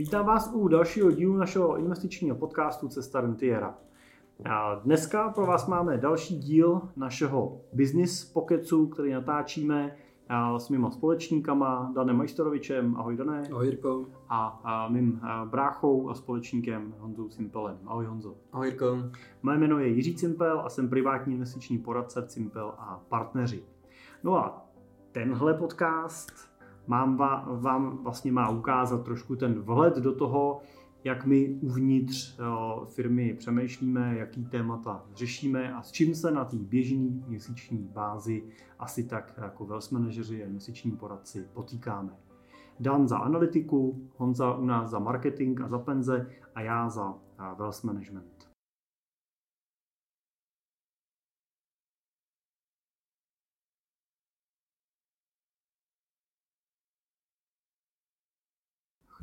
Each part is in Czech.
Vítám vás u dalšího dílu našeho investičního podcastu Cesta Rentiera. Dneska pro vás máme další díl našeho business pokecu, který natáčíme s mýma společníkama Danem Majstorovičem, ahoj Dané. Ahoj Jirko. A, a mým bráchou a společníkem Honzou Cimpelem. Ahoj Honzo. Ahoj Jirko. Moje jméno je Jiří Cimpel a jsem privátní investiční poradce Cimpel a partneři. No a tenhle podcast mám vám vlastně má ukázat trošku ten vhled do toho, jak my uvnitř eh, firmy přemýšlíme, jaký témata řešíme a s čím se na té běžné měsíční bázi asi tak jako wealth manažeři a měsíční poradci potýkáme. Dan za analytiku, Honza u nás za marketing a za penze a já za eh, wealth management.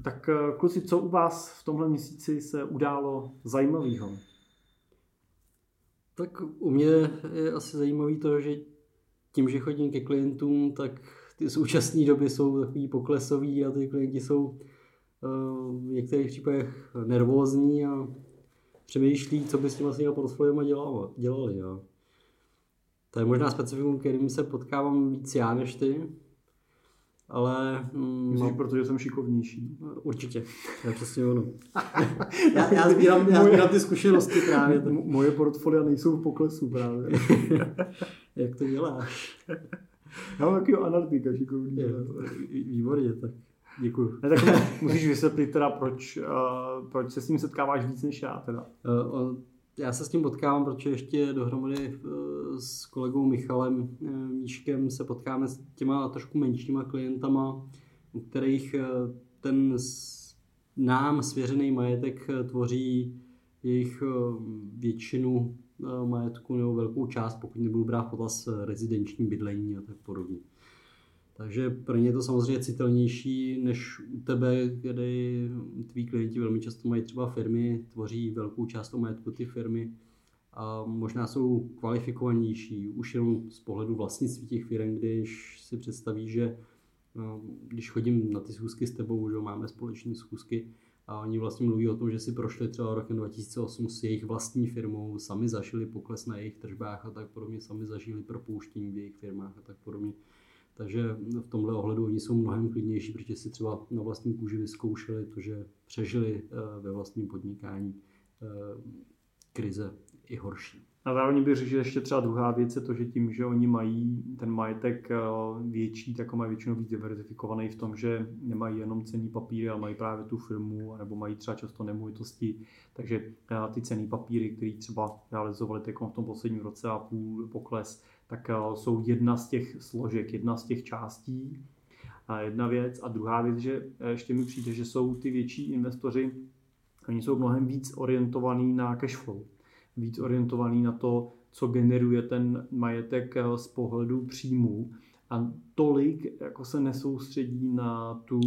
Tak eh, kluci, co u vás v tomhle měsíci se událo zajímavého? Tak u mě je asi zajímavý to, že tím, že chodím ke klientům, tak ty současné doby jsou takový poklesový a ty klienti jsou eh, v některých případech nervózní a přemýšlí, co by s tím vlastně portfoliem dělali. Jo. To je možná specifikum, kterým se potkávám víc já než ty, ale... Mm, Myslíš, no, protože jsem šikovnější? Určitě, to je přesně ono. já, já, sbírám, já sbírám ty zkušenosti právě. Tak. Moje portfolia nejsou v poklesu právě. Jak to děláš? Já mám takového analytika šikovný. Výborně, tak děkuji. Ne, tak musíš vysvětlit teda, proč, uh, proč se s ním setkáváš víc než já teda. Uh, já se s tím potkávám, protože ještě dohromady eh, s kolegou Michalem eh, Míškem se potkáme s těma trošku menšíma klientama, u kterých eh, ten nám svěřený majetek tvoří jejich většinu majetku nebo velkou část, pokud nebudu brát potaz rezidenční bydlení a tak podobně. Takže pro ně je to samozřejmě citelnější než u tebe, kde tví klienti velmi často mají třeba firmy, tvoří velkou část toho majetku ty firmy a možná jsou kvalifikovanější už jenom z pohledu vlastnictví těch firm, když si představí, že no, když chodím na ty schůzky s tebou, že máme společné schůzky, a oni vlastně mluví o tom, že si prošli třeba rokem 2008 s jejich vlastní firmou, sami zažili pokles na jejich tržbách a tak podobně, sami zažili propouštění v jejich firmách a tak podobně. Takže v tomhle ohledu oni jsou mnohem klidnější, protože si třeba na vlastní kůži vyzkoušeli to, že přežili eh, ve vlastním podnikání eh, krize i horší. A zároveň bych řekl, že ještě třeba druhá věc je to, že tím, že oni mají ten majetek eh, větší, tak mají většinou víc diverzifikovaný v tom, že nemají jenom cený papíry, ale mají právě tu firmu, nebo mají třeba často nemovitosti. Takže ty cený papíry, které třeba realizovali v tom posledním roce a půl pokles, tak eh, jsou jedna z těch složek, jedna z těch částí. A jedna věc. A druhá věc, že eh, ještě mi přijde, že jsou ty větší investoři, oni jsou mnohem víc orientovaní na cash flow. Víc orientovaní na to, co generuje ten majetek eh, z pohledu příjmů a tolik jako se nesoustředí na tu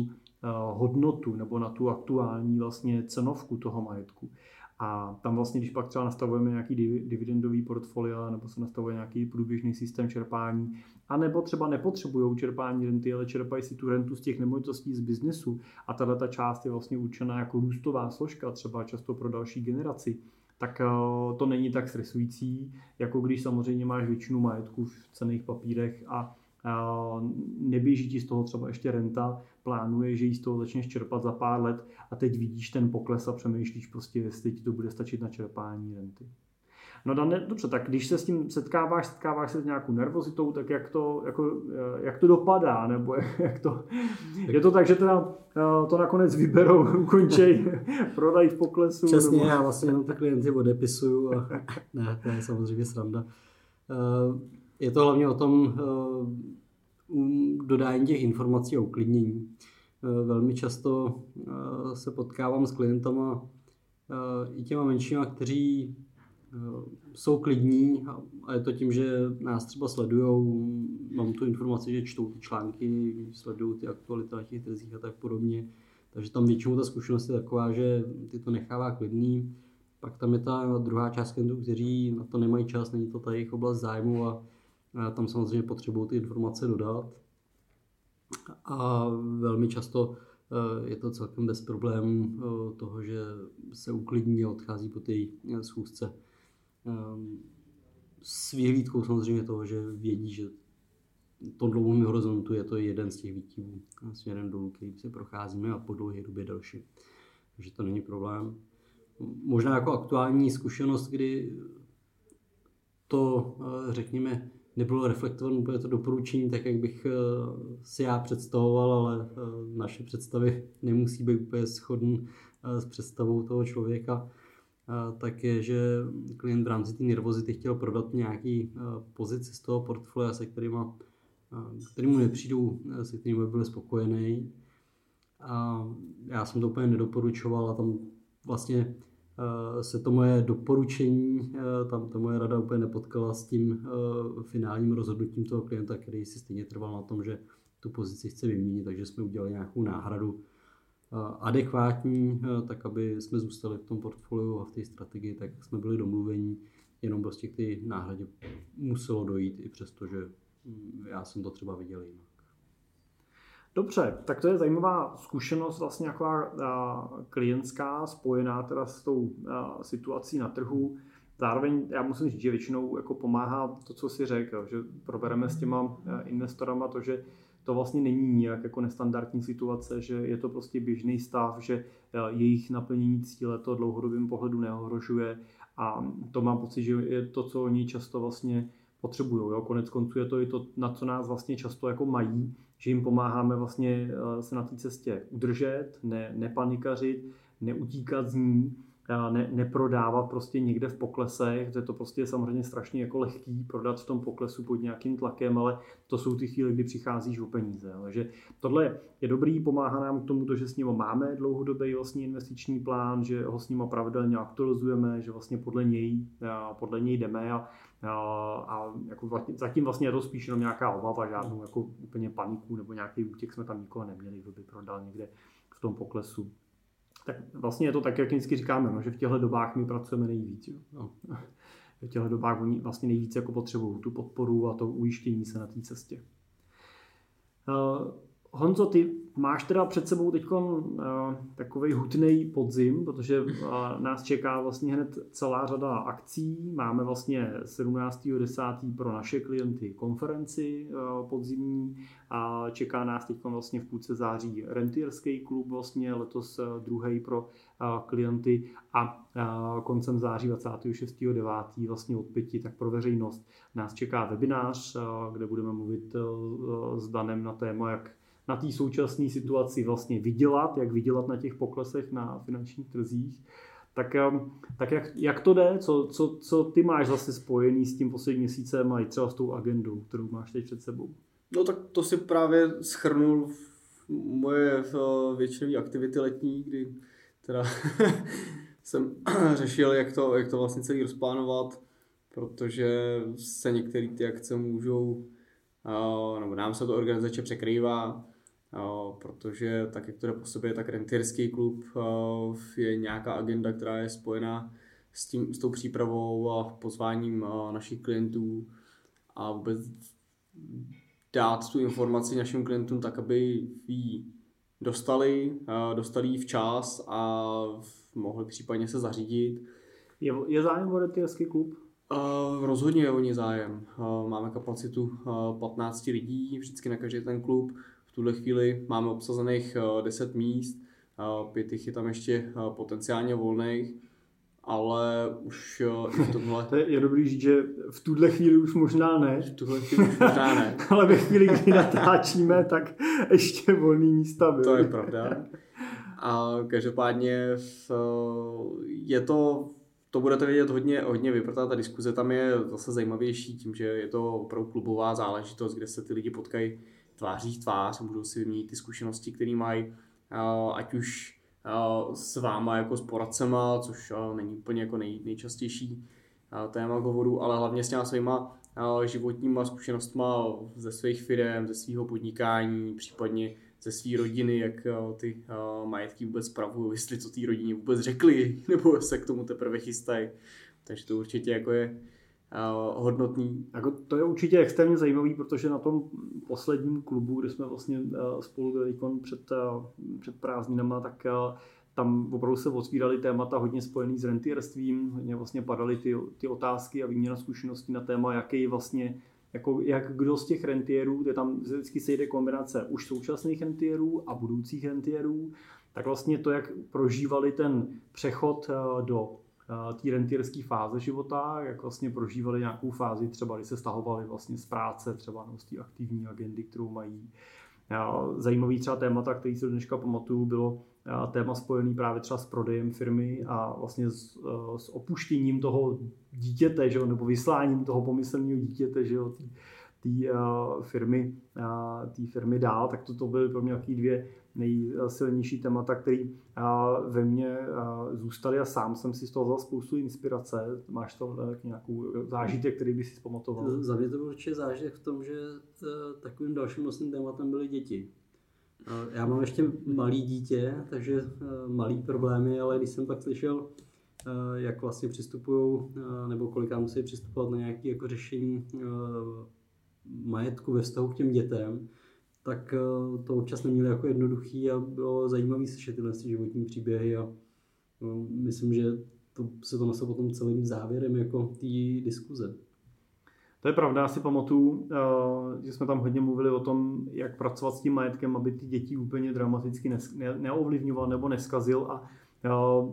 hodnotu nebo na tu aktuální vlastně cenovku toho majetku. A tam vlastně, když pak třeba nastavujeme nějaký dividendový portfolio nebo se nastavuje nějaký průběžný systém čerpání, a nebo třeba nepotřebují čerpání renty, ale čerpají si tu rentu z těch nemovitostí z biznesu a tahle ta část je vlastně určená jako růstová složka, třeba často pro další generaci, tak eh, to není tak stresující, jako když samozřejmě máš většinu majetku v cených papírech a neběží ti z toho třeba ještě renta, plánuje, že jí z toho začneš čerpat za pár let a teď vidíš ten pokles a přemýšlíš prostě, jestli ti to bude stačit na čerpání renty. No Dane, dobře, tak když se s tím setkáváš, setkáváš se s nějakou nervozitou, tak jak to, jako, eh, jak to dopadá, nebo jak to, je to tak, že teda eh, to nakonec vyberou, ukončej, prodají v poklesu? Přesně, nebo... já vlastně jenom ty klienty odepisuju a ne, to je samozřejmě sranda. Uh, je to hlavně o tom dodání těch informací a uklidnění. Uh, velmi často uh, se potkávám s klientama i těma menšíma, kteří jsou klidní a je to tím, že nás třeba sledují, mám tu informaci, že čtou ty články, sledují ty aktuality na těch trzích a tak podobně. Takže tam většinou ta zkušenost je taková, že ty to nechává klidný. Pak tam je ta druhá část klientů, kteří na to nemají čas, není to ta jejich oblast zájmu a tam samozřejmě potřebují ty informace dodat. A velmi často je to celkem bez problémů toho, že se uklidní a odchází po té schůzce. S vyhlídkou samozřejmě toho, že vědí, že to dlouhém horizontu je to jeden z těch výkyvů směrem dolů, který se procházíme a po dlouhé době další. Takže to není problém. Možná jako aktuální zkušenost, kdy to, eh, řekněme, nebylo reflektované úplně to doporučení tak, jak bych eh, si já představoval, ale eh, naše představy nemusí být úplně shodný s představou toho člověka, tak je, že klient v rámci té nervozity chtěl prodat nějaký pozici z toho portfolia, se kterýma, kterým mu nepřijdou, se kterými by byl spokojený. A já jsem to úplně nedoporučoval a tam vlastně Eh, se to moje doporučení, eh, tam to moje rada úplně nepotkala s tím eh, finálním rozhodnutím toho klienta, který si stejně trval na tom, že tu pozici chce vyměnit, takže jsme udělali nějakou náhradu adekvátní, tak aby jsme zůstali v tom portfoliu a v té strategii, tak jsme byli domluvení, jenom prostě k té náhradě muselo dojít, i přesto, že hm, já jsem to třeba viděl jinak. Dobře, tak to je zajímavá zkušenost vlastně taková klientská, spojená teda s tou situací na trhu. Zároveň já musím říct, že většinou jako pomáhá to, co si řekl, že probereme s těma investorama to, že to vlastně není nějak jako nestandardní situace, že je to prostě běžný stav, že jejich naplnění cíle to dlouhodobým pohledu neohrožuje a to mám pocit, že je to, co oni často vlastně potřebují. Konec konců je to i to, na co nás vlastně často jako mají, že jim pomáháme vlastně eh, se na té cestě udržet, ne, nepanikařit, neutíkat z ní, ne, neprodávat prostě někde v poklesech, že to prostě je samozřejmě strašně jako lehký prodat v tom poklesu pod nějakým tlakem, ale to jsou ty chvíle, kdy přicházíš o peníze. Takže tohle je dobrý, pomáhá nám k tomu, že s ním máme dlouhodobý vlastně investiční plán, že ho s ním pravidelně aktualizujeme, že vlastně podle něj, podle něj jdeme a a jako zatím vlastně je to spíš jenom nějaká obava, žádnou jako úplně paniku nebo nějaký útěk jsme tam nikoho neměli, kdo by prodal někde v tom poklesu. Tak vlastně je to tak, jak vždycky říkáme, no, že v těchto dobách my pracujeme nejvíc. Jo. No. V těchto dobách oni vlastně nejvíc jako potřebují tu podporu a to ujištění se na té cestě. Honzo, ty máš teda před sebou teď uh, takový hutný podzim, protože uh, nás čeká vlastně hned celá řada akcí. Máme vlastně 17.10. pro naše klienty konferenci uh, podzimní a čeká nás teď vlastně v půlce září rentierský klub, vlastně letos uh, druhý pro klienty a koncem září 26.9. vlastně od pěti, tak pro veřejnost nás čeká webinář, kde budeme mluvit s Danem na téma, jak na té současné situaci vlastně vydělat, jak vydělat na těch poklesech na finančních trzích. Tak, um, tak jak, jak to jde? Co, co, co ty máš zase spojený s tím posledním měsícem a i třeba s tou agendou, kterou máš teď před sebou? No tak to si právě schrnul moje většinové aktivity letní, kdy teda jsem řešil, jak to, jak to vlastně celý rozplánovat, protože se některé ty akce můžou, nebo nám se to organizace překrývá, protože tak, jak to jde po sobě, tak rentierský klub je nějaká agenda, která je spojená s, tím, s tou přípravou a pozváním našich klientů a vůbec dát tu informaci našim klientům tak, aby ji dostali, dostali ji včas a mohli případně se zařídit. Je, je zájem o rentierský klub? Uh, rozhodně je o ně zájem. Uh, máme kapacitu uh, 15 lidí vždycky na každý ten klub. V tuhle chvíli máme obsazených 10 eh, míst, eh, pět jich je tam ještě eh, potenciálně volných, ale už v tomhle... to je, je dobrý říct, že v tuhle chvíli už možná ne. V tuhle chvíli už možná ne. ale ve chvíli, kdy natáčíme, tak ještě volný místa byly. To je pravda. A každopádně je to, to budete vědět hodně, hodně vyprtá, ta diskuze tam je zase zajímavější tím, že je to opravdu klubová záležitost, kde se ty lidi potkají tváří v tvář, můžou si vyměnit ty zkušenosti, které mají, ať už s váma jako s poradcema, což není úplně jako nej, nejčastější téma hovoru, ale hlavně s těma svýma životníma zkušenostma ze svých firm, ze svého podnikání, případně ze své rodiny, jak ty majetky vůbec spravují, jestli co té rodině vůbec řekli, nebo se k tomu teprve chystají. Takže to určitě jako je hodnotný. Jako to je určitě extrémně zajímavý, protože na tom posledním klubu, kde jsme vlastně spolu byli před, před prázdninama, tak tam opravdu se otvíraly témata hodně spojený s rentierstvím, hodně vlastně padaly ty, ty otázky a výměna zkušeností na téma, jaký vlastně jako jak kdo z těch rentierů, kde tam vždycky sejde kombinace už současných rentierů a budoucích rentierů, tak vlastně to, jak prožívali ten přechod do té rentierské fáze života, jak vlastně prožívali nějakou fázi, třeba když se stahovali vlastně z práce, třeba z té aktivní agendy, kterou mají. Zajímavý třeba témata, který do dneška pamatuju, bylo téma spojený právě třeba s prodejem firmy a vlastně s, eh, s opuštěním toho dítěte, že nebo vysláním toho pomyslného dítěte, že jo, té firmy, té firmy dál, tak to, to byly pro mě taky dvě nejsilnější témata, které uh, ve mně zůstaly a sám jsem si z toho vzal spoustu inspirace. Máš to uh, nějakou zážitek, který by si zpamatoval? Za mě to byl určitě zážitek v tom, že uh, takovým dalším nosným tématem byly děti. Já mám ještě malý dítě, takže malý problémy, ale když jsem pak slyšel, jak vlastně přistupují, nebo koliká musí přistupovat na nějaké jako řešení majetku ve vztahu k těm dětem, tak to občas neměli jako jednoduchý a bylo zajímavé slyšet tyhle životní příběhy a no, myslím, že to se to neslo potom celým závěrem jako té diskuze. To je pravda, já si pamatuju, eh, že jsme tam hodně mluvili o tom, jak pracovat s tím majetkem, aby ty děti úplně dramaticky neovlivňoval nebo neskazil a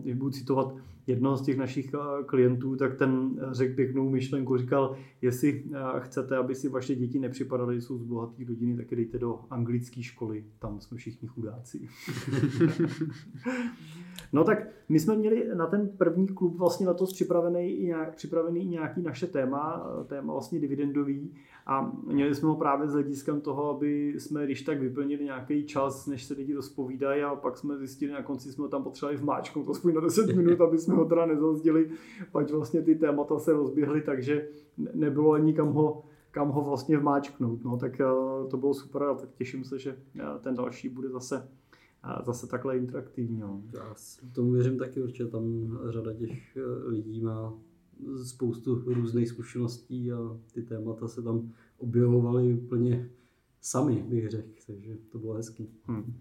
když budu citovat jednoho z těch našich eh, klientů, tak ten řekl pěknou myšlenku, říkal, jestli eh, chcete, aby si vaše děti nepřipadaly, jsou z bohaté rodiny, tak dejte do anglické školy, tam jsme všichni chudáci. no tak my jsme měli na ten první klub vlastně letos připravený i nějak, připravený i nějaký naše téma, eh, téma vlastně dividendový a měli jsme ho právě s hlediskem toho, aby jsme když tak vyplnili nějaký čas, než se lidi rozpovídají a pak jsme zjistili, na konci jsme ho tam potřebovali vmáčknout aspoň na 10 minut, aby jsme ho teda nezazdili, pak vlastně ty témata se rozběhly, takže nebylo ani kam ho, kam ho vlastně vmáčknout. No, tak eh, to bylo super a tak těším se, že eh, ten další bude zase eh, zase takhle interaktivní. No. Já tomu věřím taky, určitě tam řada těch lidí má spoustu různých zkušeností a ty témata se tam objevovaly úplně sami, bych řekl, takže to bylo hezký. Hmm.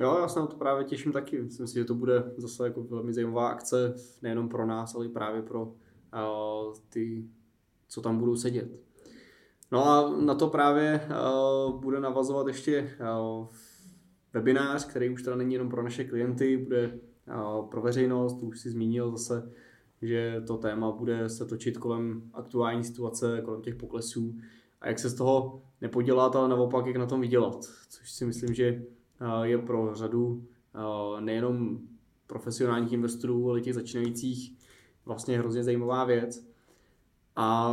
Jo, já se na to právě těším taky. Myslím si, že to bude zase jako velmi zajímavá akce, nejenom pro nás, ale i právě pro uh, ty, co tam budou sedět. No a na to právě uh, bude navazovat ještě uh, webinář, který už teda není jenom pro naše klienty, bude uh, pro veřejnost, už si zmínil zase, že to téma bude se točit kolem aktuální situace, kolem těch poklesů a jak se z toho nepodělat, ale naopak jak na tom vydělat, což si myslím, že je pro řadu nejenom profesionálních investorů, ale těch začínajících vlastně hrozně zajímavá věc. A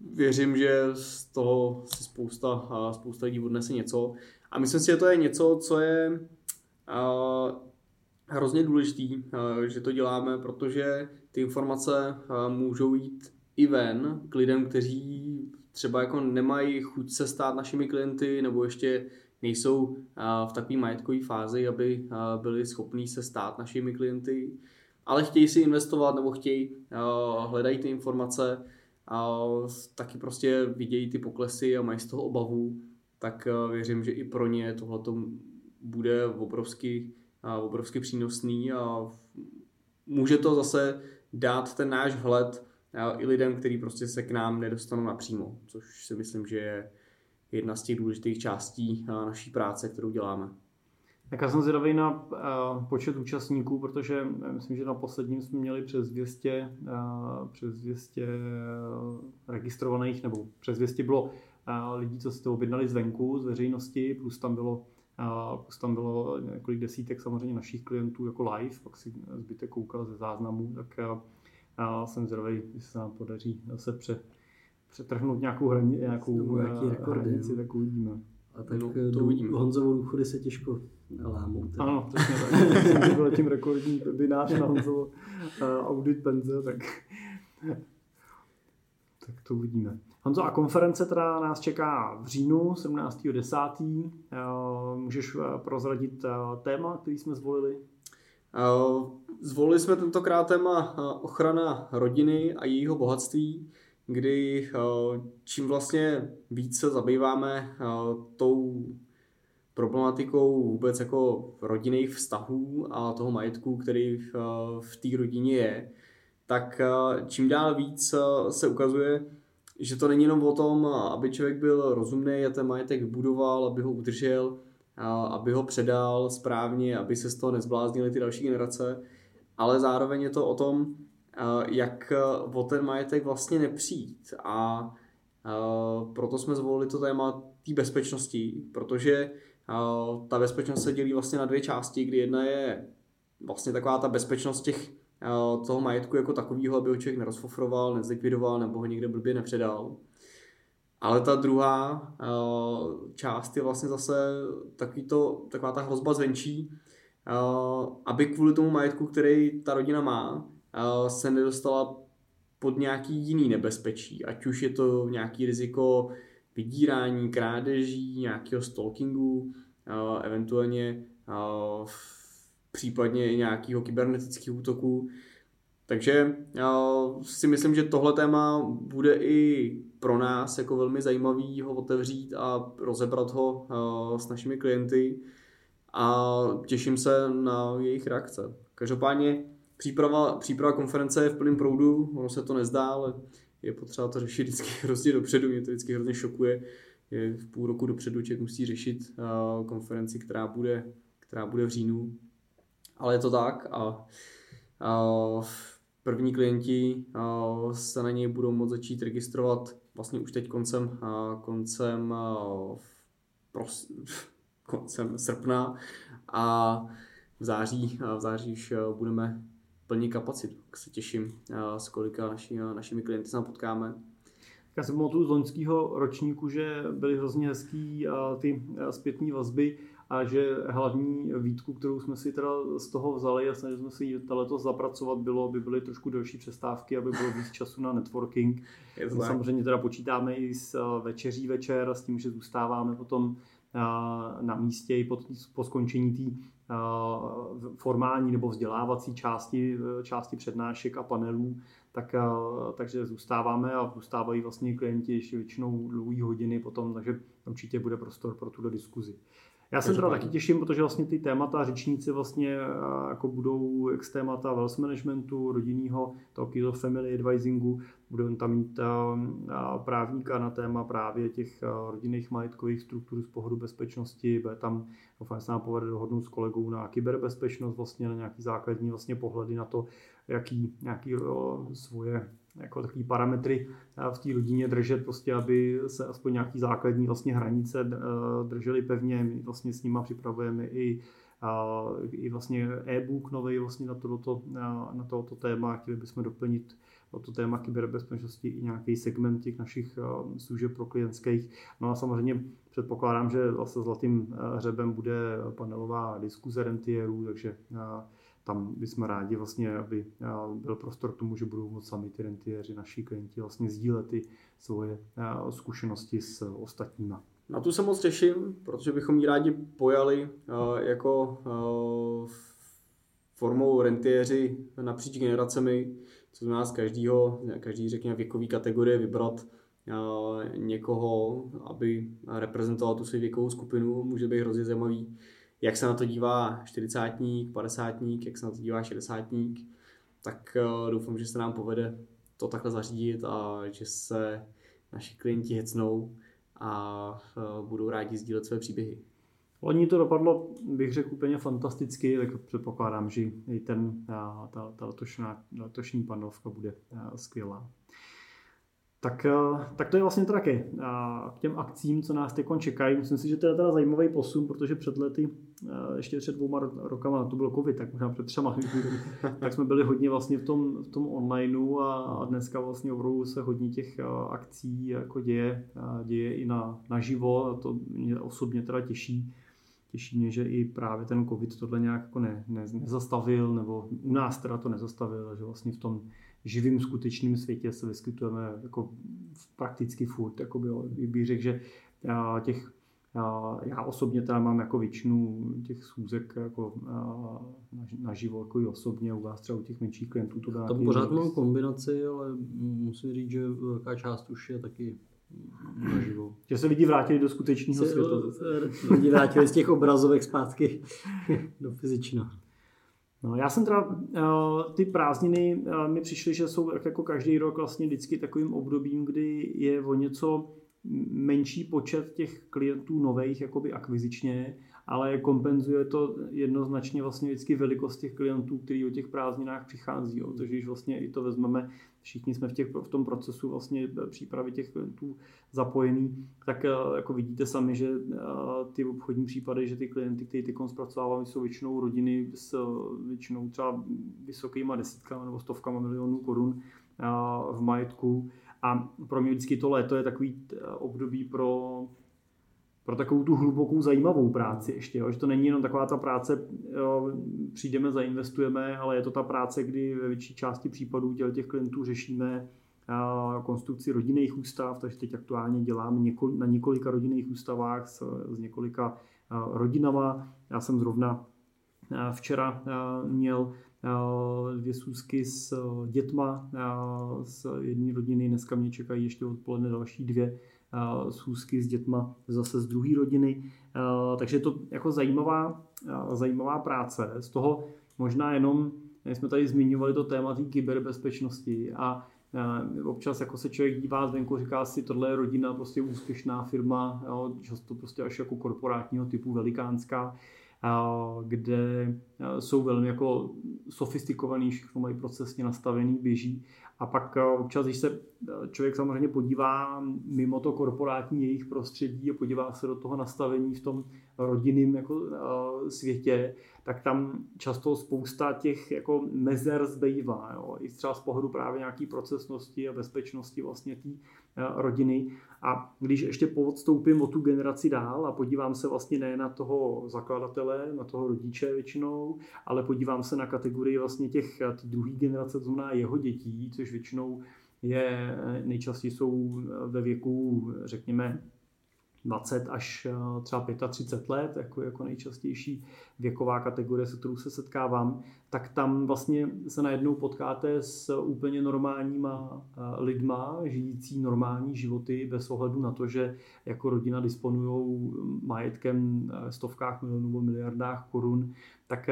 věřím, že z toho si spousta, spousta lidí odnese něco. A myslím si, že to je něco, co je hrozně důležitý, že to děláme, protože ty informace můžou jít i ven k lidem, kteří třeba jako nemají chuť se stát našimi klienty, nebo ještě nejsou v takové majetkové fázi, aby byli schopní se stát našimi klienty, ale chtějí si investovat nebo chtějí, hledají ty informace, a taky prostě vidějí ty poklesy a mají z toho obavu, tak věřím, že i pro ně tohle bude obrovsky, obrovsky přínosný a může to zase dát ten náš vhled i lidem, kteří prostě se k nám nedostanou napřímo, což si myslím, že je jedna z těch důležitých částí eh, naší práce, kterou děláme. Tak já jsem zvědavý na uh, počet účastníků, protože myslím, že na posledním jsme měli přes 200, uh, přes 200 uh, registrovaných, nebo přes 200 bylo lidí, co si to objednali zvenku, z veřejnosti, plus tam bylo plus tam bylo několik desítek samozřejmě našich klientů jako live, pak si zbytek koukal ze záznamů, tak jsem zvědavý, jestli se nám podaří zase pře, přetrhnout nějakou, hraní, nějakou nějaký rekordy, hranici, tak uvidíme. A tak no, to uvidíme. Honzovo důchody se těžko lámou. Teda. Ano, přesně tak. to byl tím rekordní webinář na Honzovo uh, audit penze, tak, tak to uvidíme. Honzo, a konference teda nás čeká v říjnu 17.10. Uh, můžeš prozradit téma, který jsme zvolili? Zvolili jsme tentokrát téma ochrana rodiny a jejího bohatství, kdy čím vlastně více zabýváme tou problematikou vůbec jako rodinných vztahů a toho majetku, který v té rodině je, tak čím dál víc se ukazuje, že to není jenom o tom, aby člověk byl rozumný a ten majetek vybudoval, aby ho udržel, aby ho předal správně, aby se z toho nezbláznily ty další generace, ale zároveň je to o tom, jak o ten majetek vlastně nepřijít. A proto jsme zvolili to téma té bezpečnosti, protože ta bezpečnost se dělí vlastně na dvě části, kdy jedna je vlastně taková ta bezpečnost těch toho majetku jako takového, aby ho člověk nerozfofroval, nezlikvidoval nebo ho někde blbě nepředal. Ale ta druhá část je vlastně zase takový to, taková ta hrozba zvenčí, aby kvůli tomu majetku, který ta rodina má, se nedostala pod nějaký jiný nebezpečí. Ať už je to nějaký riziko vydírání, krádeží, nějakého stalkingu, eventuálně případně i nějakého kybernetického útoku. Takže si myslím, že tohle téma bude i pro nás jako velmi zajímavý ho otevřít a rozebrat ho s našimi klienty a těším se na jejich reakce. Každopádně příprava, příprava konference je v plném proudu, ono se to nezdá, ale je potřeba to řešit vždycky hrozně dopředu, mě to vždycky hrozně šokuje. Je v půl roku dopředu člověk musí řešit konferenci, která bude, která bude v říjnu ale je to tak a, a první klienti a, se na něj budou moct začít registrovat vlastně už teď koncem, a, koncem, a, pros, koncem srpna a v září, a v září už budeme plnit kapacitu. Tak se těším, a, s kolika naši, našimi klienty se potkáme. Já si pamatuju z loňského ročníku, že byly hrozně hezký a ty zpětné vazby a že hlavní výtku, kterou jsme si teda z toho vzali a snažili jsme si ji letos zapracovat, bylo, aby byly trošku delší přestávky, aby bylo víc času na networking. Samozřejmě teda počítáme i s eh, večeří večer s tím, že zůstáváme potom eh, na místě i po, skončení té eh, formální nebo vzdělávací části, části přednášek a panelů, tak, takže zůstáváme a zůstávají vlastně klienti ještě většinou dlouhé hodiny potom, takže určitě bude prostor pro tuto diskuzi. Já se teda taky těším, protože vlastně ty témata řečníci vlastně eh, jako budou ex témata wealth managementu, rodinného, toho family advisingu, budou tam mít eh, eh, právníka na téma právě těch rodinných majetkových struktur z pohledu bezpečnosti, bude tam, doufám, se nám povede dohodnout s kolegou na kyberbezpečnost, vlastně na nějaký základní vlastně pohledy na to, jaký, nějaký svoje jako takový parametry v té rodině držet, prostě, aby se aspoň nějaký základní vlastně hranice eh, držely pevně. My vlastně s nima připravujeme i i vlastně e-book nový vlastně na, tohoto, na tohoto téma. Chtěli bychom doplnit to téma kyberbezpečnosti i nějaký segment těch našich eh, služeb pro klientských. No a samozřejmě předpokládám, že zase zlatým eh, hřebem bude panelová diskuze rentierů, takže tam bychom rádi vlastně, aby byl prostor k tomu, že budou moct sami ty rentiéři, naši klienti vlastně sdílet ty svoje zkušenosti s ostatníma. Na tu se moc těším, protože bychom ji rádi pojali jako formou rentiéři napříč generacemi, co znamená z každého, každý řekněme věkový kategorie vybrat někoho, aby reprezentoval tu svou věkovou skupinu, může být hrozně zajímavý jak se na to dívá 40 50 jak se na to dívá 60 tak uh, doufám, že se nám povede to takhle zařídit a že se naši klienti hecnou a uh, budou rádi sdílet své příběhy. Loni to dopadlo, bych řekl, úplně fantasticky, tak předpokládám, že i ten, ta, ta, ta letošní, letošní panelovka bude skvělá. Tak, eh, tak to je vlastně to taky. K těm akcím, co nás teď čekají, myslím si, že to je teda zajímavý posun, protože před lety, eh, ještě před dvouma rokama, to byl covid, tak možná před třema, tak jsme byli hodně vlastně v tom, v tom onlineu a, dneska vlastně opravdu se hodně těch eh, akcí jako děje, děje i na, naživo a to mě osobně teda těší. Těší mě, že i právě ten covid tohle nějak jako ne, ne, nezastavil, nebo u nás teda to nezastavil, že vlastně v tom živým skutečném světě se vyskytujeme jako prakticky furt. Jakoby, bych řekl, že těch Já osobně teda mám jako většinu těch schůzek jako naživo jako i osobně, u vás třeba u těch menších klientů to dá. Tam pořád mám kombinaci, ale musím říct, že velká část už je taky naživo. Že se lidi vrátili do skutečného světa. Lidi vrátili z těch obrazovek zpátky do fyzična. No, já jsem teda, ty prázdniny mi přišly, že jsou jako každý rok vlastně vždycky takovým obdobím, kdy je o něco menší počet těch klientů nových jakoby akvizičně, ale kompenzuje to jednoznačně vlastně vždycky velikost těch klientů, kteří o těch prázdninách přichází. Jo. Takže když vlastně i to vezmeme, všichni jsme v, těch, v tom procesu vlastně přípravy těch klientů zapojený, tak eh, jako vidíte sami, že eh, ty obchodní případy, že ty klienty, kteří ty zpracovávají, jsou většinou rodiny s eh, většinou třeba vysokýma desítkama nebo stovkama milionů korun v majetku a pro mě vždycky to léto je takový eh, období pro, pro takovou tu hlubokou zajímavou práci ještě, jo? že to není jenom taková ta práce, jo, přijdeme, zainvestujeme, ale je to ta práce, kdy ve větší části případů těch klientů řešíme eh, konstrukci rodinných ústav, takže teď aktuálně dělám na několika rodinných ústavách s, s několika eh, rodinama. Já jsem zrovna včera měl dvě sůzky s dětma z jedné rodiny. Dneska mě čekají ještě odpoledne další dvě schůzky s dětma zase z druhé rodiny. Takže je to jako zajímavá, zajímavá práce. Z toho možná jenom, jsme tady zmiňovali to téma té kyberbezpečnosti a občas jako se člověk dívá zvenku, říká si, tohle je rodina, prostě úspěšná firma, jo, často prostě až jako korporátního typu velikánská kde jsou velmi jako sofistikovaný, všechno mají procesně nastavený, běží. A pak občas, když se člověk samozřejmě podívá mimo to korporátní jejich prostředí a podívá se do toho nastavení v tom rodinném jako, světě, tak tam často spousta těch jako mezer zbývá. Jo? I třeba z pohledu právě nějaký procesnosti a bezpečnosti vlastně té rodiny. A když ještě podstoupím o tu generaci dál a podívám se vlastně ne na toho zakladatele, na toho rodiče většinou, ale podívám se na kategorii vlastně těch druhé generace, to znamená jeho dětí, což většinou je, nejčastěji jsou ve věku, řekněme, 20 až eh, třeba 35 let, jako, jako nejčastější věková kategorie, se kterou se setkávám, tak tam vlastně se najednou potkáte s úplně normálníma eh, lidma, žijící normální životy bez ohledu na to, že jako rodina disponují majetkem eh, stovkách milionů nebo miliardách korun, tak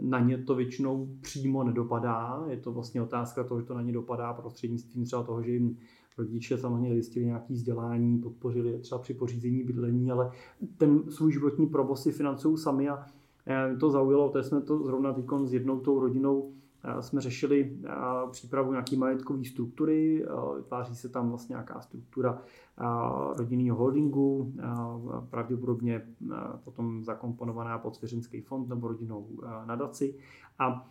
na ně to většinou přímo nedopadá. Je to vlastně otázka toho, že to na ně dopadá prostřednictvím třeba toho, že jim rodiče samozřejmě zjistili nějaké vzdělání, podpořili je třeba při pořízení bydlení, ale ten svůj životní provoz si financují sami a eh, to zaujalo, to jsme to zrovna teď s jednou tou rodinou eh, jsme řešili eh, přípravu nějaké majetkové struktury, vytváří se tam vlastně nějaká struktura rodinného holdingu, pravděpodobně potom zakomponovaná pod svěřenský fond nebo rodinnou nadaci. A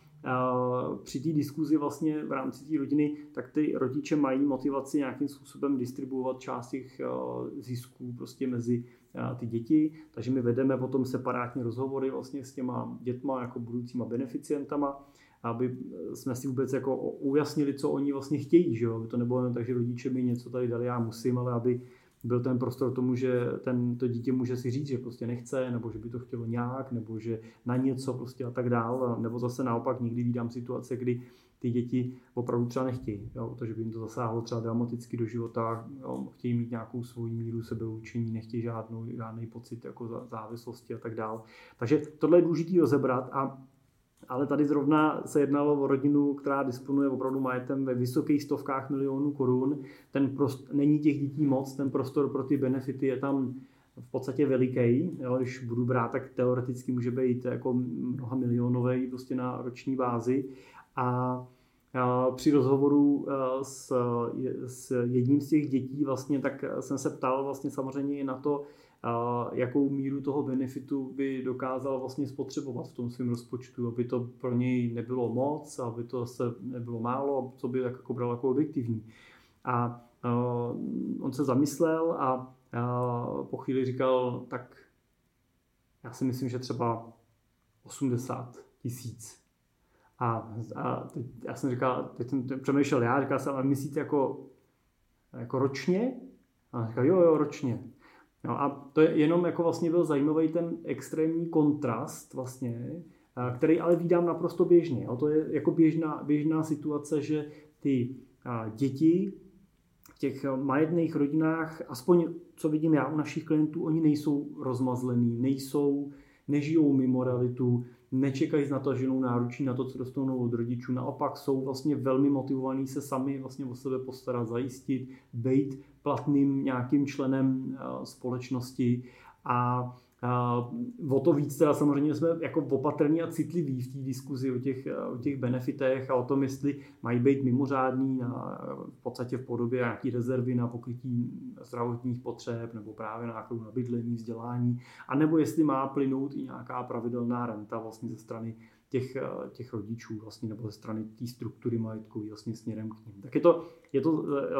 při té diskuzi vlastně v rámci té rodiny, tak ty rodiče mají motivaci nějakým způsobem distribuovat část těch zisků prostě mezi ty děti, takže my vedeme potom separátní rozhovory vlastně s těma dětma jako budoucíma beneficientama, aby jsme si vůbec jako ujasnili, co oni vlastně chtějí, že jo? aby to nebylo jen tak, že rodiče mi něco tady dali, já musím, ale aby byl ten prostor tomu, že ten, to dítě může si říct, že prostě nechce, nebo že by to chtělo nějak, nebo že na něco prostě a tak dál, nebo zase naopak někdy vídám situace, kdy ty děti opravdu třeba nechtějí, jo, protože by jim to zasáhlo třeba dramaticky do života, jo, chtějí mít nějakou svoji míru sebeučení, nechtějí žádnou, žádný pocit jako závislosti a tak dál. Takže tohle je důležité rozebrat a ale tady zrovna se jednalo o rodinu, která disponuje opravdu majetem ve vysokých stovkách milionů korun. Ten prost, není těch dětí moc, ten prostor pro ty benefity je tam v podstatě veliký. Jo, když budu brát, tak teoreticky může být jako mnoha milionový prostě na roční bázi. A při rozhovoru s, s jedním z těch dětí vlastně, tak jsem se ptal vlastně samozřejmě na to, jakou míru toho benefitu by dokázal vlastně spotřebovat v tom svém rozpočtu, aby to pro něj nebylo moc, aby to se nebylo málo, co by jako bral jako objektivní. A on se zamyslel a po chvíli říkal, tak já si myslím, že třeba 80 tisíc. A, a teď, já jsem říkal, teď jsem přemýšlel já, říkal jsem, ale myslíte jako, jako ročně? A on říkal, jo, jo, ročně. No a to je jenom jako vlastně byl zajímavý ten extrémní kontrast vlastně, který ale vídám naprosto běžně. Jo. To je jako běžná, běžná situace, že ty děti v těch majetných rodinách, aspoň co vidím já u našich klientů, oni nejsou rozmazlení, nejsou, nežijou mimo realitu, nečekají na to, že ženou náručí na to, co dostanou od rodičů. Naopak jsou vlastně velmi motivovaní se sami vlastně o sebe postarat, zajistit, být platným nějakým členem společnosti a Uh, o to víc teda samozřejmě jsme jako opatrní a citliví v té diskuzi o těch, o těch benefitech a o tom, jestli mají být mimořádný na, v podstatě v podobě nějaký rezervy na pokrytí zdravotních potřeb nebo právě nákladů na bydlení, vzdělání, anebo jestli má plynout i nějaká pravidelná renta vlastně ze strany těch, těch rodičů vlastně, nebo ze strany té struktury majetkové vlastně směrem k ním. Tak je to, je to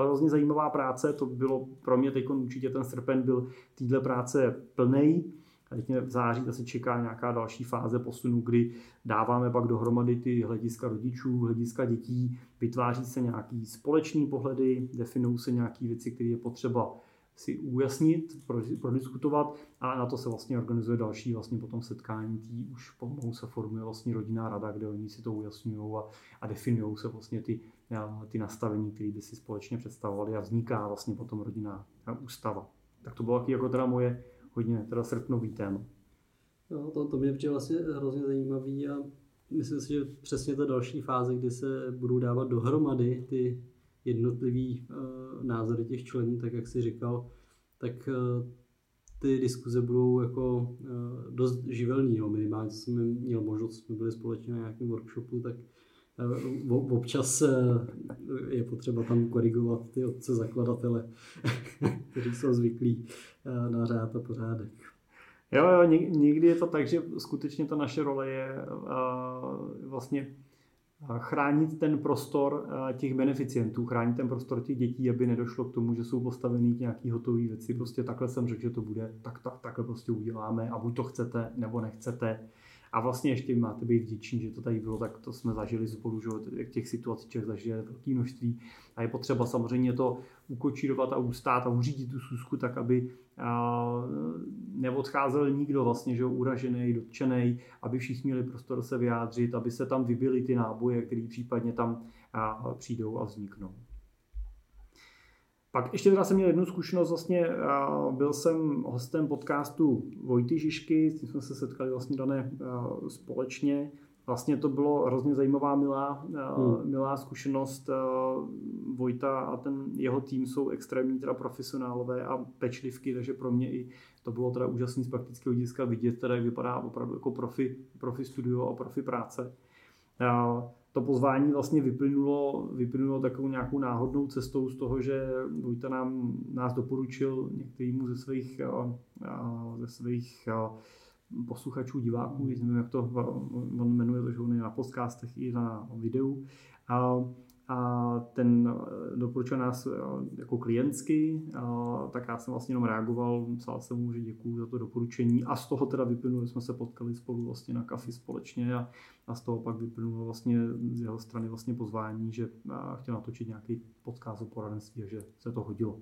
hrozně zajímavá práce, to bylo pro mě teď určitě ten srpen byl týhle práce plnej, a teď mě v září zase čeká nějaká další fáze posunu, kdy dáváme pak dohromady ty hlediska rodičů, hlediska dětí, vytváří se nějaký společný pohledy, definují se nějaké věci, které je potřeba si ujasnit, prodiskutovat a na to se vlastně organizuje další vlastně potom setkání tý už pomalu se formuje vlastně rodinná rada, kde oni si to ujasňují a, a definují se vlastně ty, ty nastavení, které by si společně představovali a vzniká vlastně potom rodinná ústava. Tak to bylo taky jako teda moje hodně teda srpnový téma. No, to, to mě přijde vlastně hrozně zajímavý a myslím si, že přesně ta další fáze, kdy se budou dávat dohromady ty jednotlivý uh, názory těch členů, tak jak si říkal, tak uh, ty diskuze budou jako uh, dost živelný. Jo. Minimálně jsme měl možnost, jsme byli společně na nějakém workshopu, tak občas uh, je potřeba tam korigovat ty otce zakladatele, kteří jsou zvyklí uh, na řád a pořádek. Jo, jo, někdy je to tak, že skutečně ta naše role je vlastně chránit ten prostor těch beneficientů, chránit ten prostor těch dětí, aby nedošlo k tomu, že jsou postavený k nějaký hotový věci. Prostě takhle jsem řekl, že to bude, tak, tak takhle prostě uděláme a buď to chcete, nebo nechcete. A vlastně ještě máte být vděční, že to tady bylo, tak to jsme zažili spolu, že těch situací člověk zažije velké množství. A je potřeba samozřejmě to ukočírovat a ustát a uřídit tu susku tak, aby neodcházel nikdo vlastně, že uražený, dotčený, aby všichni měli prostor se vyjádřit, aby se tam vybily ty náboje, které případně tam přijdou a vzniknou. Pak ještě teda jsem měl jednu zkušenost, vlastně byl jsem hostem podcastu Vojty Žižky, s tím jsme se setkali vlastně dané společně. Vlastně to bylo hrozně zajímavá, milá, hmm. milá zkušenost. Vojta a ten jeho tým jsou extrémní teda profesionálové a pečlivky, takže pro mě i to bylo teda úžasný z praktického hlediska vidět, teda jak vypadá opravdu jako profi, profi studio a profi práce to pozvání vlastně vyplynulo, vyplynulo takovou nějakou náhodnou cestou z toho, že Vojta nám, nás doporučil některýmu ze svých, ze svých posluchačů, diváků, nevím, jak to on jmenuje, to, že on je na podcastech i na videu. A a ten eh, doporučil nás eh, jako klientsky, tak já jsem vlastně jenom reagoval, psal jsem mu, že děkuju za to doporučení a z toho teda vyplynulo, že jsme se potkali spolu vlastně na kafi společně a, a z toho pak vyplynulo vlastně z jeho strany vlastně pozvání, že eh, chtěl natočit nějaký podcast o poradenství a že se to hodilo.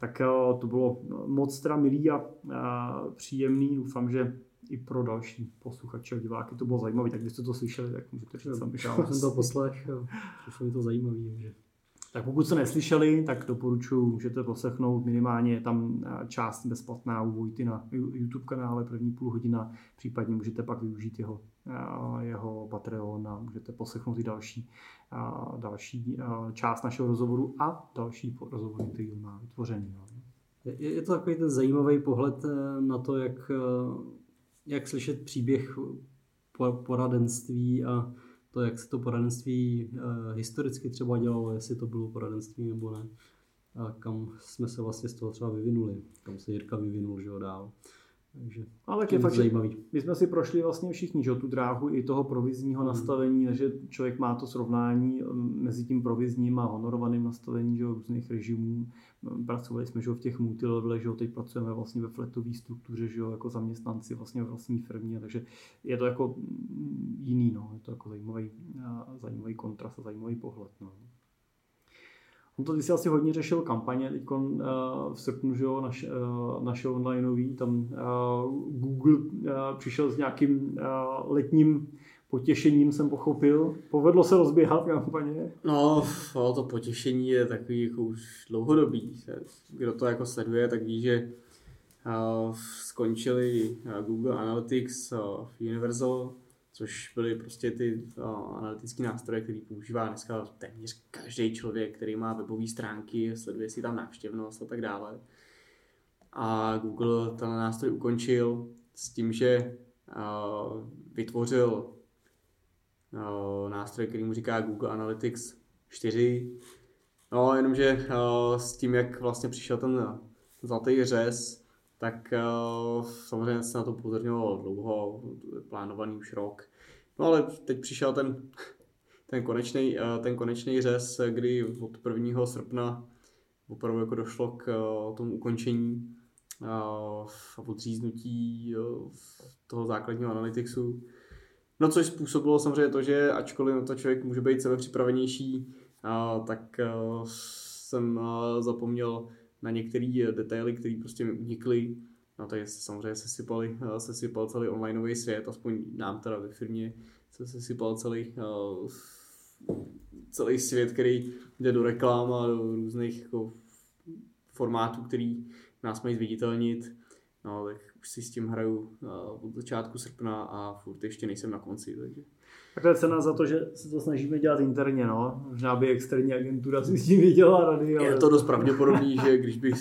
Tak to bylo moc teda milý a, a příjemný, doufám, že i pro další posluchače a diváky to bylo zajímavé, tak kdybyste to slyšeli, tak můžete říct sami. Já jsem to poslech, přišlo mi to zajímavé. Že... Tak pokud jste neslyšeli, tak doporučuji, můžete poslechnout minimálně je tam eh, část bezplatná u Vojty na YouTube kanále, první půl hodina, případně můžete pak využít jeho, eh, jeho Patreon a můžete poslechnout i další, eh, další část našeho rozhovoru a další rozhovory, který má vytvořený. Je, je to takový ten zajímavý pohled na to, jak jak slyšet příběh poradenství a to, jak se to poradenství eh, historicky třeba dělalo, jestli to bylo poradenství nebo ne. A kam jsme se vlastně z toho třeba vyvinuli, kam se Jirka vyvinul, že jo, dál. Takže ale je fakt, zajímavý. My jsme si prošli vlastně všichni že, tu dráhu i toho provizního hmm. nastavení, takže člověk má to srovnání um, mezi tím provizním a honorovaným nastavením že, různých režimů. Um, pracovali jsme že, v těch multilevelech, že teď pracujeme vlastně ve fletové struktuře, že, jako zaměstnanci vlastně ve vlastní firmě, takže je to jako mm, jiný, no. je to jako zajímavý, zajímavý kontrast a zajímavý pohled. No. On to si asi hodně řešil kampaně, teď uh, v srpnu, že jo, naš, uh, naše onlineový, tam uh, Google uh, přišel s nějakým uh, letním potěšením, jsem pochopil. Povedlo se rozběhat kampaně? No, to potěšení je takový jako už dlouhodobý. Kdo to jako sleduje, tak ví, že uh, skončili Google Analytics uh, Universal, což byly prostě ty uh, analytické nástroje, který používá dneska téměř každý člověk, který má webové stránky, sleduje si tam návštěvnost a tak dále. A Google ten nástroj ukončil s tím, že uh, vytvořil uh, nástroj, který mu říká Google Analytics 4. No, jenomže s tím, jak vlastně přišel ten zlatý řez, tak uh, samozřejmě se na to pozorňovalo dlouho, plánovaný už rok. No ale teď přišel ten, ten konečný, uh, ten konečný řez, kdy od 1. srpna opravdu jako došlo k uh, tomu ukončení uh, odříznutí toho základního analyticsu. No což způsobilo samozřejmě to, že ačkoliv na to člověk může být sebe připravenější, tak jsem zapomněl na některé detaily, které prostě mi unikly. No se samozřejmě sesypali, se sypal celý onlineový svět, aspoň nám teda ve firmě se sesypal celý, celý svět, který jde do reklam a do různých jako formátů, který nás mají zviditelnit. No, tak už si s tím hraju od začátku srpna a furt ještě nejsem na konci, takže Takhle cena za to, že se to snažíme dělat interně, no. Možná by externí agentura si s tím věděla rady. Ale... Je to dost pravděpodobný, že když bych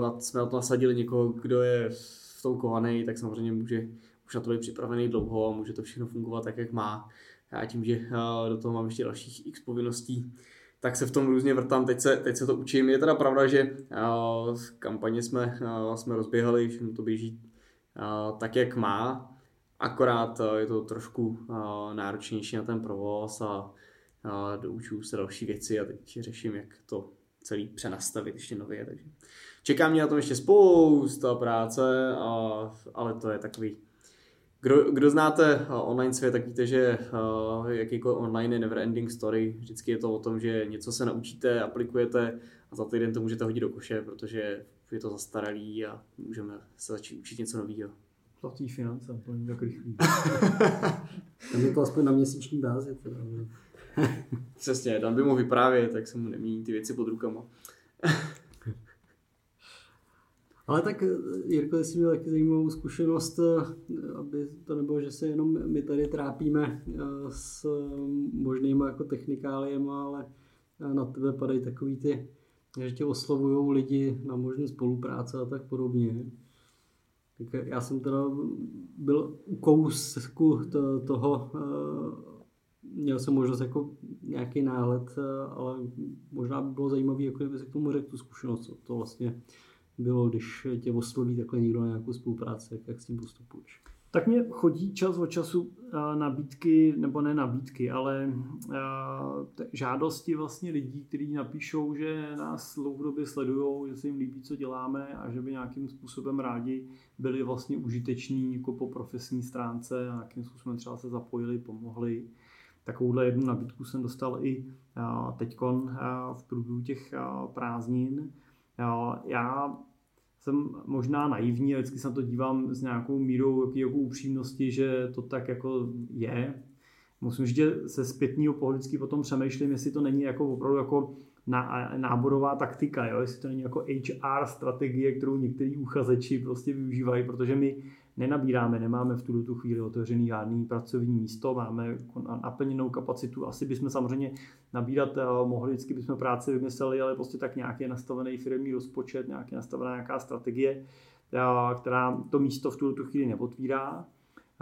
na, jsme na to nasadili někoho, kdo je v tom kovaný, tak samozřejmě může už na to být připravený dlouho a může to všechno fungovat tak, jak má. Já tím, že do toho mám ještě dalších x povinností, tak se v tom různě vrtám, teď se, teď se to učím. Je teda pravda, že uh, kampaně jsme, uh, jsme rozběhali, všechno to běží uh, tak, jak má, Akorát eh, je to trošku eh, náročnější na ten provoz a doučuju se další věci a teď řeším, jak to celý přenastavit ještě nově. Takže čeká mě na tom ještě spousta práce, a, ale to je takový kdo, kdo znáte eh, online svět, tak víte, že jakýkoliv online je never ending story. Vždycky je to o tom, že něco se naučíte, aplikujete a za týden to můžete hodit do koše, protože je to zastaralý a můžeme se začít učit něco nového platí finance, to není tak rychlý. Tam je to aspoň na měsíční bázi. Teda. Přesně, tam by mohl vyprávět, tak se mu nemění ty věci pod rukama. Ale tak, Jirko, jsi měl taky zajímavou zkušenost, aby to nebylo, že se jenom my tady trápíme eh, s možnými jako technikáliemi, ale na tebe padají takový ty, že tě oslovují lidi na možné spolupráce a tak podobně. Tak já jsem teda byl u kousku to, toho, eh, měl jsem možnost jako nějaký náhled, eh, ale možná by bylo zajímavé, jako kdyby se k tomu řekl tu zkušenost, co to vlastně bylo, když tě osloví takhle někdo na nějakou spolupráci, jak, jak s tím postupuješ. Tak mě chodí čas od času eh, nabídky, nebo ne nabídky, ale eh, žádosti vlastně lidí, kteří napíšou, že nás dlouhodobě sledují, že se jim líbí, co děláme a že by nějakým způsobem rádi byli vlastně užiteční jako po profesní stránce a nějakým způsobem třeba se zapojili, pomohli. Takovouhle jednu nabídku jsem dostal i eh, teď v průběhu těch prázdnin. Já jsem možná naivní a vždycky se na to dívám s nějakou mírou jako upřímnosti, že to tak jako je. Musím říct, že se zpětního pohledu potom přemýšlím, jestli to není jako opravdu jako náborová taktika, jo? jestli to není jako HR strategie, kterou některý uchazeči prostě využívají, protože my nenabíráme, nemáme v tuto tu chvíli otevřený žádný pracovní místo, máme jako naplněnou kapacitu. Asi bychom samozřejmě nabírat eh, mohli, vždycky bychom práci vymysleli, ale prostě tak nějaký nastavený firmní rozpočet, nějaký nastavená nějaká strategie, eh, která to místo v tuto chvíli neotvírá.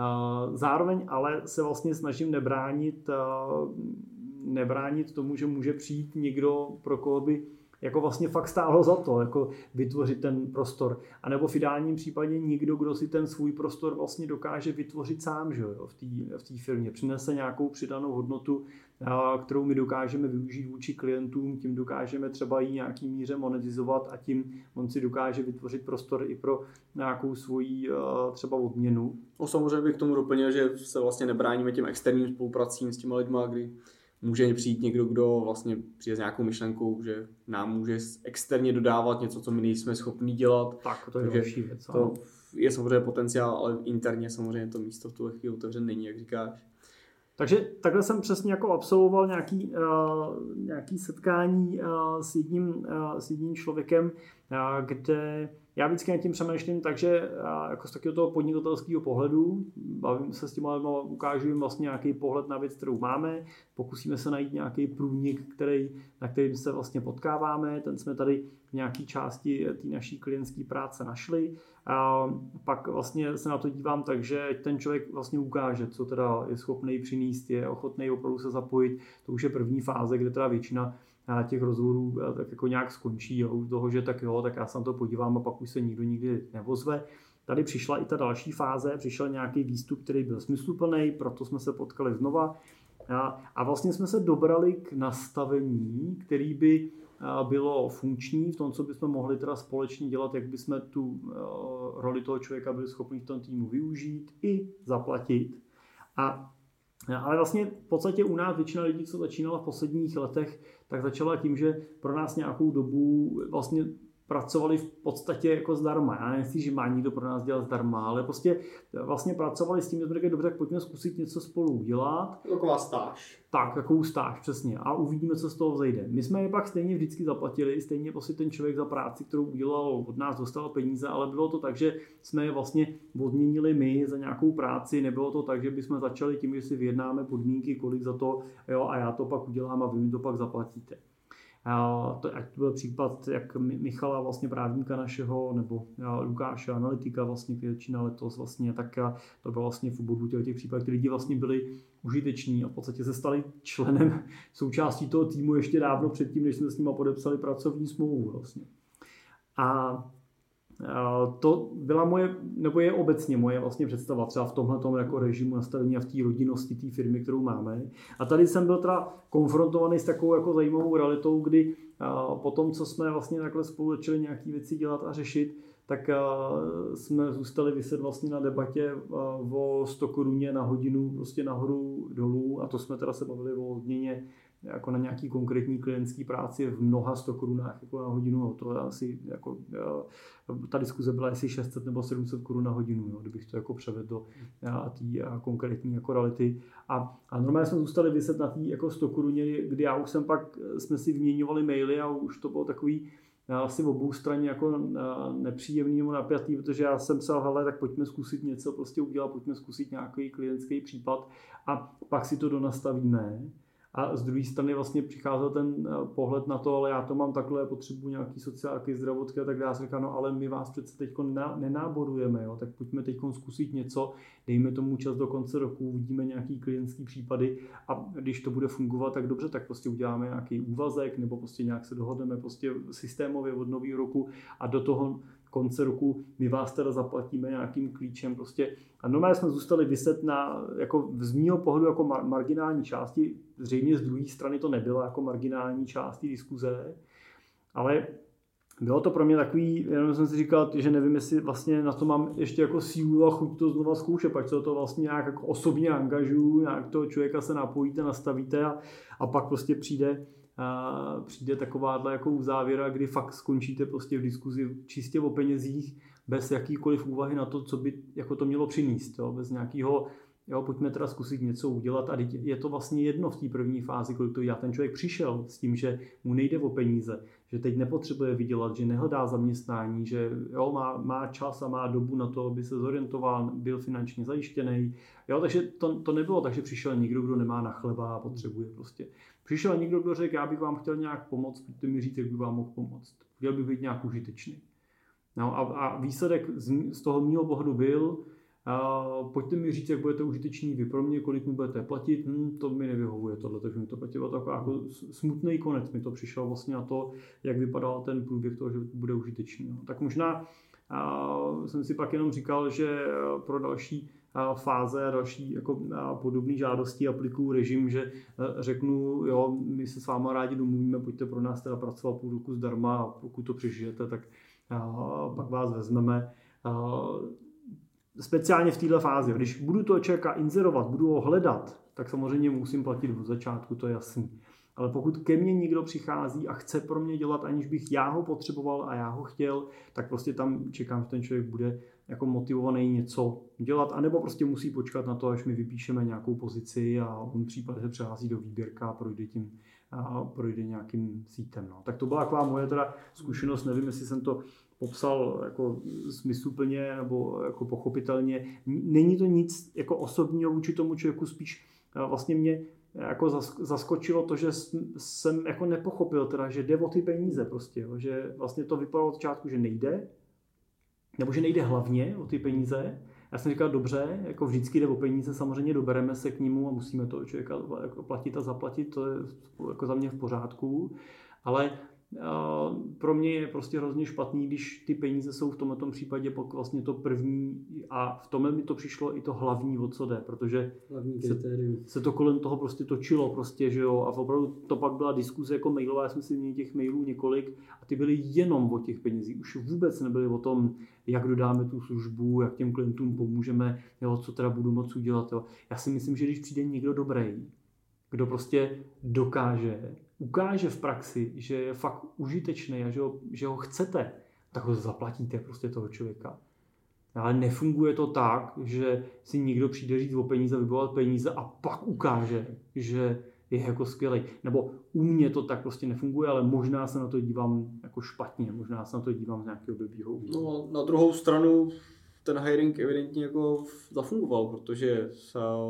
Eh, zároveň ale se vlastně snažím nebránit, nebránit tomu, že může přijít někdo, pro koho by jako vlastně fakt stálo za to, jako vytvořit ten prostor. A nebo v ideálním případě někdo, kdo si ten svůj prostor vlastně dokáže vytvořit sám, že jo, v té v firmě. Přinese nějakou přidanou hodnotu, kterou my dokážeme využít vůči klientům, tím dokážeme třeba ji nějaký míře monetizovat a tím on si dokáže vytvořit prostor i pro nějakou svoji třeba odměnu. No samozřejmě bych k tomu doplnil, že se vlastně nebráníme těm externím spolupracím s těma lidma, kdy může přijít někdo, kdo vlastně přijde s nějakou myšlenkou, že nám může externě dodávat něco, co my nejsme schopni dělat. Tak, to je další věc. To je samozřejmě potenciál, ale interně samozřejmě to místo v tuhle chvíli otevřené není, jak říkáš. Takže takhle jsem přesně jako absolvoval nějaký, uh, nějaký setkání uh, s, jedním, uh, s jedním člověkem, uh, kde já vždycky nad tím přemýšlím takže jako z takového toho podnikatelského pohledu, bavím se s tím, ale ukážu jim vlastně nějaký pohled na věc, kterou máme, pokusíme se najít nějaký průnik, který, na kterým se vlastně potkáváme, ten jsme tady v nějaké části té naší klientské práce našli. A pak vlastně se na to dívám tak, že ten člověk vlastně ukáže, co teda je schopný přinést, je ochotný opravdu se zapojit. To už je první fáze, kde teda většina těch rozhovorů eh, tak jako nějak skončí u toho, že tak jo, tak já se na to podívám a pak už se nikdo nikdy nevozve. Tady přišla i ta další fáze, přišel nějaký výstup, který byl smysluplný, proto jsme se potkali znova. A, a vlastně jsme se dobrali k nastavení, který by eh, bylo funkční v tom, co bychom mohli teda společně dělat, jak bychom tu eh, roli toho člověka byli schopni v tom týmu využít i zaplatit. A ale vlastně v podstatě u nás většina lidí, co začínala v posledních letech, tak začala tím, že pro nás nějakou dobu vlastně pracovali v podstatě jako zdarma. Já nechci, že má někdo pro nás dělat zdarma, ale prostě vlastně pracovali s tím, že jsme řekli, dobře, tak pojďme zkusit něco spolu udělat. Taková stáž. Tak, takovou stáž, přesně. A uvidíme, co z toho vzejde. My jsme je pak stejně vždycky zaplatili, stejně prostě ten člověk za práci, kterou udělal, od nás dostal peníze, ale bylo to tak, že jsme je vlastně odměnili my za nějakou práci, nebylo to tak, že bychom začali tím, že si vyjednáme podmínky, kolik za to, jo, a já to pak udělám a vy mi to pak zaplatíte. To, ať to byl případ jak Michala, vlastně právníka našeho, nebo Lukáše, analytika, vlastně, začíná letos, vlastně, tak to bylo vlastně v obou těch, těch případů, ty lidi vlastně byli užiteční a v podstatě se stali členem součástí toho týmu ještě dávno předtím, než jsme s nimi podepsali pracovní smlouvu. Vlastně. A to byla moje, nebo je obecně moje vlastně představa třeba v tomhle jako režimu nastavení a v té rodinnosti té firmy, kterou máme. A tady jsem byl teda konfrontovaný s takovou jako zajímavou realitou, kdy po tom, co jsme vlastně takhle spolu začali nějaké věci dělat a řešit, tak jsme zůstali vyset vlastně na debatě o 100 koruně na hodinu prostě nahoru dolů a to jsme teda se bavili o odměně jako na nějaký konkrétní klientský práci v mnoha 100 korunách jako na hodinu. To asi jako, ta diskuze byla asi 600 nebo 700 korun na hodinu, jo, kdybych to jako převedl do té konkrétní jako reality. A, a normálně jsme zůstali vyset na té jako 100 koruně, kdy já už jsem pak, jsme si vyměňovali maily a už to bylo takový, asi v obou straně jako nepříjemný nebo napjatý, protože já jsem se hele, tak pojďme zkusit něco prostě udělat, pojďme zkusit nějaký klientský případ a pak si to donastavíme. A z druhé strany vlastně přicházel ten eh, pohled na to, ale já to mám takhle, potřebuji nějaký sociálky, zdravotky a tak dále. Říká, no ale my vás přece teď nenáborujeme, jo, tak pojďme teď zkusit něco, dejme tomu čas do konce roku, uvidíme nějaký klientský případy. A když to bude fungovat, tak dobře, tak prostě uděláme nějaký úvazek nebo prostě nějak se dohodneme prostě systémově od nového roku a do toho konce roku my vás teda zaplatíme nějakým klíčem prostě. A normálně jsme zůstali vyset na, jako z mýho pohledu jako mar- marginální části, zřejmě z druhé strany to nebylo jako marginální části diskuze, ale bylo to pro mě takový, jenom jsem si říkal, že nevím, jestli vlastně na to mám ještě jako sílu a chuť to znova zkoušet, pak se to vlastně nějak jako osobně angažuju, nějak toho člověka se napojíte, nastavíte a, a pak prostě přijde přijde takováhle jako závěra, kdy fakt skončíte prostě v diskuzi čistě o penězích, bez jakýkoliv úvahy na to, co by jako to mělo přinést, jo? bez nějakého jo, pojďme teda zkusit něco udělat a je to vlastně jedno v té první fázi, kolik to já ten člověk přišel s tím, že mu nejde o peníze, že teď nepotřebuje vydělat, že nehledá zaměstnání, že jo, má, má čas a má dobu na to, aby se zorientoval, byl finančně zajištěný. Jo, takže to, to nebylo tak, že přišel někdo, kdo nemá na chleba a potřebuje prostě. Přišel někdo, kdo řekl, já bych vám chtěl nějak pomoct, pojďte mi říct, jak bych vám mohl pomoct. Chtěl bych být nějak užitečný. No a, a výsledek z, z toho mého pohledu byl, Uh, pojďte mi říct, jak budete užiteční vy pro mě, kolik mi budete platit, hm, to mi nevyhovuje tohle, takže mi to platilo takový jako smutný konec mi to přišel vlastně na to, jak vypadal ten průběh toho, že bude užitečný. No. Tak možná uh, jsem si pak jenom říkal, že pro další fáze a další jako podobné žádosti aplikuju režim, že řeknu, jo, my se s váma rádi domluvíme, pojďte pro nás teda pracovat půl roku zdarma a pokud to přežijete, tak pak vás vezmeme speciálně v této fázi, když budu toho člověka inzerovat, budu ho hledat, tak samozřejmě musím platit od začátku, to je jasný. Ale pokud ke mně někdo přichází a chce pro mě dělat, aniž bych já ho potřeboval a já ho chtěl, tak prostě tam čekám, že ten člověk bude jako motivovaný něco dělat, anebo prostě musí počkat na to, až my vypíšeme nějakou pozici a on případně se přihlásí do výběrka a projde tím a projde nějakým sítem. No. Tak to byla taková moje teda zkušenost, nevím, jestli jsem to popsal jako smysluplně nebo jako pochopitelně. Není to nic jako osobního vůči tomu člověku, spíš vlastně mě jako zaskočilo to, že jsem jako nepochopil teda, že jde o ty peníze prostě, jo, že vlastně to vypadalo od začátku, že nejde, nebo že nejde hlavně o ty peníze. Já jsem říkal, dobře, jako vždycky jde o peníze, samozřejmě dobereme se k němu a musíme to člověka jako platit a zaplatit, to je jako za mě v pořádku, ale pro mě je prostě hrozně špatný, když ty peníze jsou v tomto případě vlastně to první a v tomhle mi to přišlo i to hlavní, o co jde, protože se, se, to kolem toho prostě točilo prostě, že jo, a opravdu to pak byla diskuze jako mailová, já jsem si měl těch mailů několik a ty byly jenom o těch penězích, už vůbec nebyly o tom, jak dodáme tu službu, jak těm klientům pomůžeme, jo, co teda budu moc udělat, jo. Já si myslím, že když přijde někdo dobrý, kdo prostě dokáže ukáže v praxi, že je fakt užitečný a že ho, že ho chcete, tak ho zaplatíte prostě toho člověka. Ale nefunguje to tak, že si někdo přijde říct o peníze, vybovat peníze a pak ukáže, že je jako skvělý. Nebo u mě to tak prostě nefunguje, ale možná se na to dívám jako špatně, možná se na to dívám z nějakého blbýho úhlu. No, na druhou stranu ten hiring evidentně jako zafungoval, protože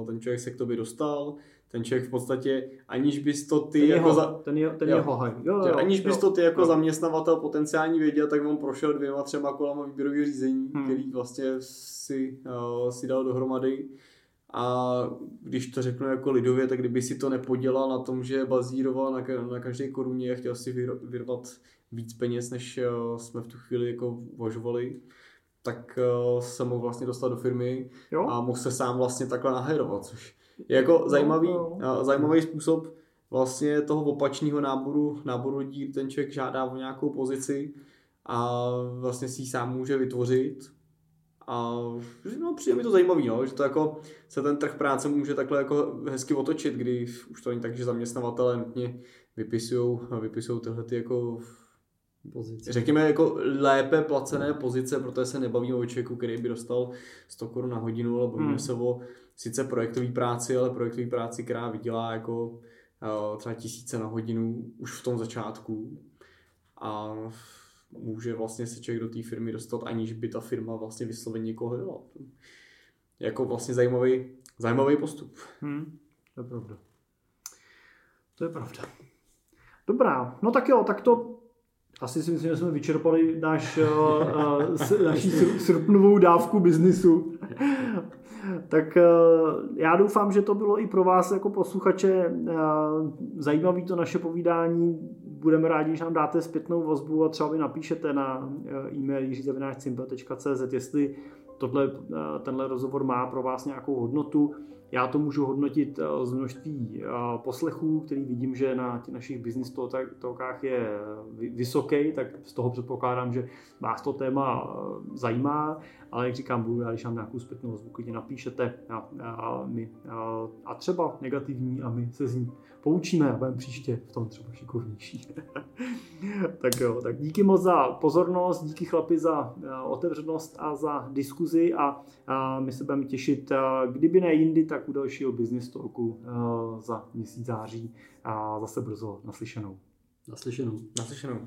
ten člověk se k tobě dostal, ten člověk v podstatě, aniž bys to ty ten jako... Jeho, za, ten, je, ten jo, jeho haj. Jo, jo, aniž bys jo, to ty jako jo. zaměstnavatel potenciální věděl, tak on prošel dvěma, třema kolama výběrového řízení, hmm. který vlastně si, uh, si dal dohromady. A když to řeknu jako lidově, tak kdyby si to nepodělal na tom, že bazíroval na, na každé koruně a chtěl si vyrvat víc peněz, než uh, jsme v tu chvíli jako uvažovali, tak uh, se mohl vlastně dostat do firmy jo? a mohl se sám vlastně takhle nahajrovat, což je jako no, zajímavý, no. zajímavý způsob vlastně toho opačného náboru, náboru lidí, ten člověk žádá o nějakou pozici a vlastně si ji sám může vytvořit. A no, přijde mi to zajímavý, no, že to jako se ten trh práce může takhle jako hezky otočit, kdy už to není tak, že zaměstnavatele nutně vypisují vypisujou tyhle ty jako pozice. Řekněme jako lépe placené pozice, protože se nebavíme o člověku, který by dostal 100 korun na hodinu, ale bavíme hmm. se o sice projektový práci, ale projektový práci, která vydělá jako uh, třeba tisíce na hodinu už v tom začátku a může vlastně se člověk do té firmy dostat, aniž by ta firma vlastně vysloveně někoho hledala. Jako vlastně zajímavý, zajímavý postup. Hmm, to je pravda. To je pravda. Dobrá, no tak jo, tak to asi si myslím, že jsme vyčerpali náš, uh, naši srpnovou dávku biznisu. Tak uh, já doufám, že to bylo i pro vás jako posluchače uh, zajímavý to naše povídání. Budeme rádi, když nám dáte zpětnou vazbu a třeba mi napíšete na e-mail jiřizavináčcimpe.cz, jestli tohle, tenhle rozhovor má pro vás nějakou hodnotu. Já to můžu hodnotit eh, z množství eh, poslechů, který vidím, že na těch našich business talkách je vysoký, tak z toho předpokládám, že vás to téma eh, zajímá, ale jak říkám, budu já, když vám nějakou zpětnou ozvu, klidně napíšete a, a, my, a, a třeba negativní a my se z ní poučíme a budeme příště v tom třeba šikovnější. tak jo, tak díky moc za pozornost, díky chlapi za otevřenost a za diskuzi a, a my se budeme těšit, kdyby ne jindy, tak u dalšího business talku za měsíc září a zase brzo naslyšenou. Naslyšenou. Naslyšenou.